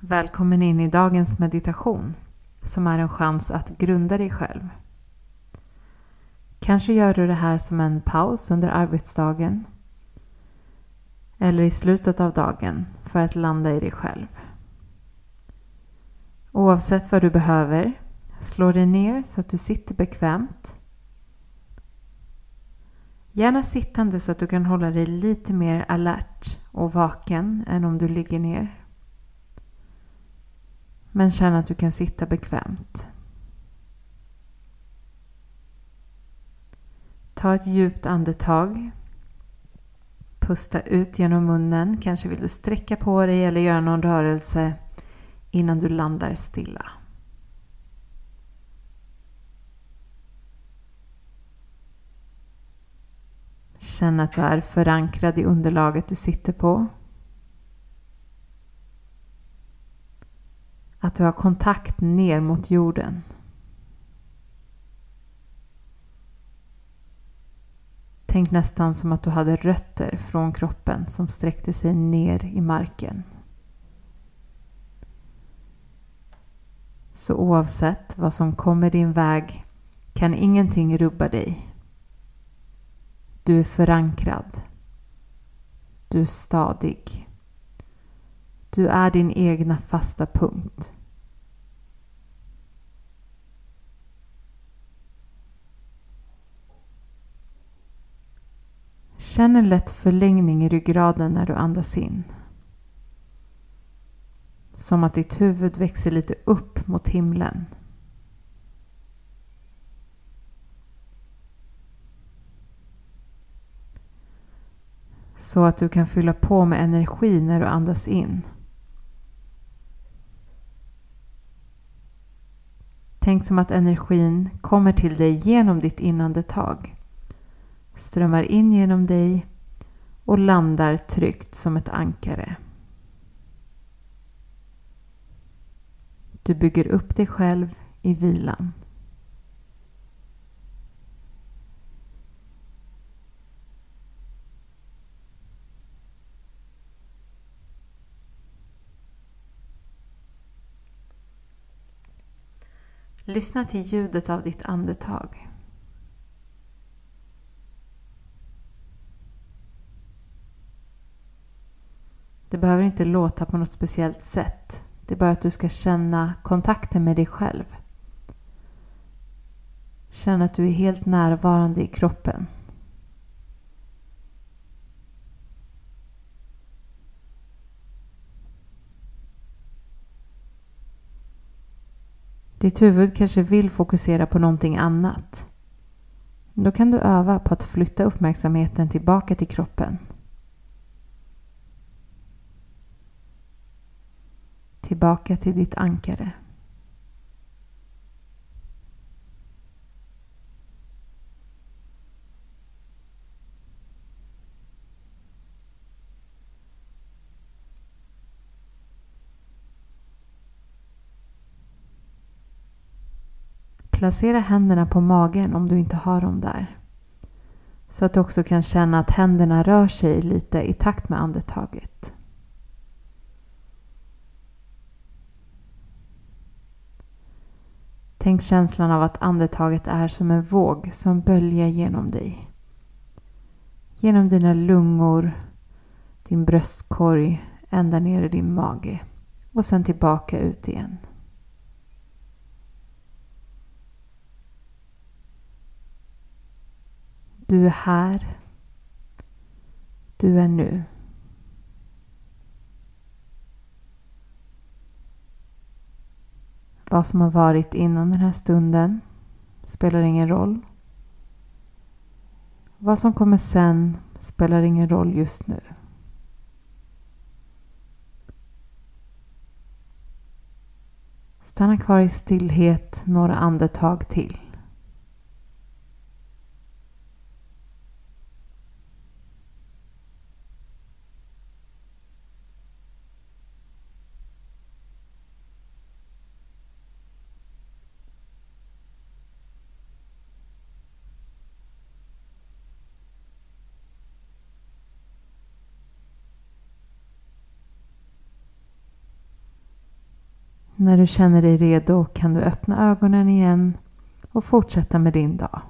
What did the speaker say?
Välkommen in i dagens meditation som är en chans att grunda dig själv. Kanske gör du det här som en paus under arbetsdagen eller i slutet av dagen för att landa i dig själv. Oavsett vad du behöver, slå dig ner så att du sitter bekvämt. Gärna sittande så att du kan hålla dig lite mer alert och vaken än om du ligger ner. Men känn att du kan sitta bekvämt. Ta ett djupt andetag. Pusta ut genom munnen. Kanske vill du sträcka på dig eller göra någon rörelse innan du landar stilla. Känn att du är förankrad i underlaget du sitter på. Att du har kontakt ner mot jorden. Tänk nästan som att du hade rötter från kroppen som sträckte sig ner i marken. Så oavsett vad som kommer din väg kan ingenting rubba dig. Du är förankrad. Du är stadig. Du är din egna fasta punkt. Känn en lätt förlängning i ryggraden när du andas in. Som att ditt huvud växer lite upp mot himlen. Så att du kan fylla på med energi när du andas in. Tänk som att energin kommer till dig genom ditt inandetag strömmar in genom dig och landar tryggt som ett ankare. Du bygger upp dig själv i vilan. Lyssna till ljudet av ditt andetag. Det behöver inte låta på något speciellt sätt. Det är bara att du ska känna kontakten med dig själv. Känn att du är helt närvarande i kroppen. Ditt huvud kanske vill fokusera på någonting annat. Då kan du öva på att flytta uppmärksamheten tillbaka till kroppen. tillbaka till ditt ankare. Placera händerna på magen om du inte har dem där. Så att du också kan känna att händerna rör sig lite i takt med andetaget. Tänk känslan av att andetaget är som en våg som böljar genom dig. Genom dina lungor, din bröstkorg, ända ner i din mage och sen tillbaka ut igen. Du är här. Du är nu. Vad som har varit innan den här stunden spelar ingen roll. Vad som kommer sen spelar ingen roll just nu. Stanna kvar i stillhet några andetag till. När du känner dig redo kan du öppna ögonen igen och fortsätta med din dag.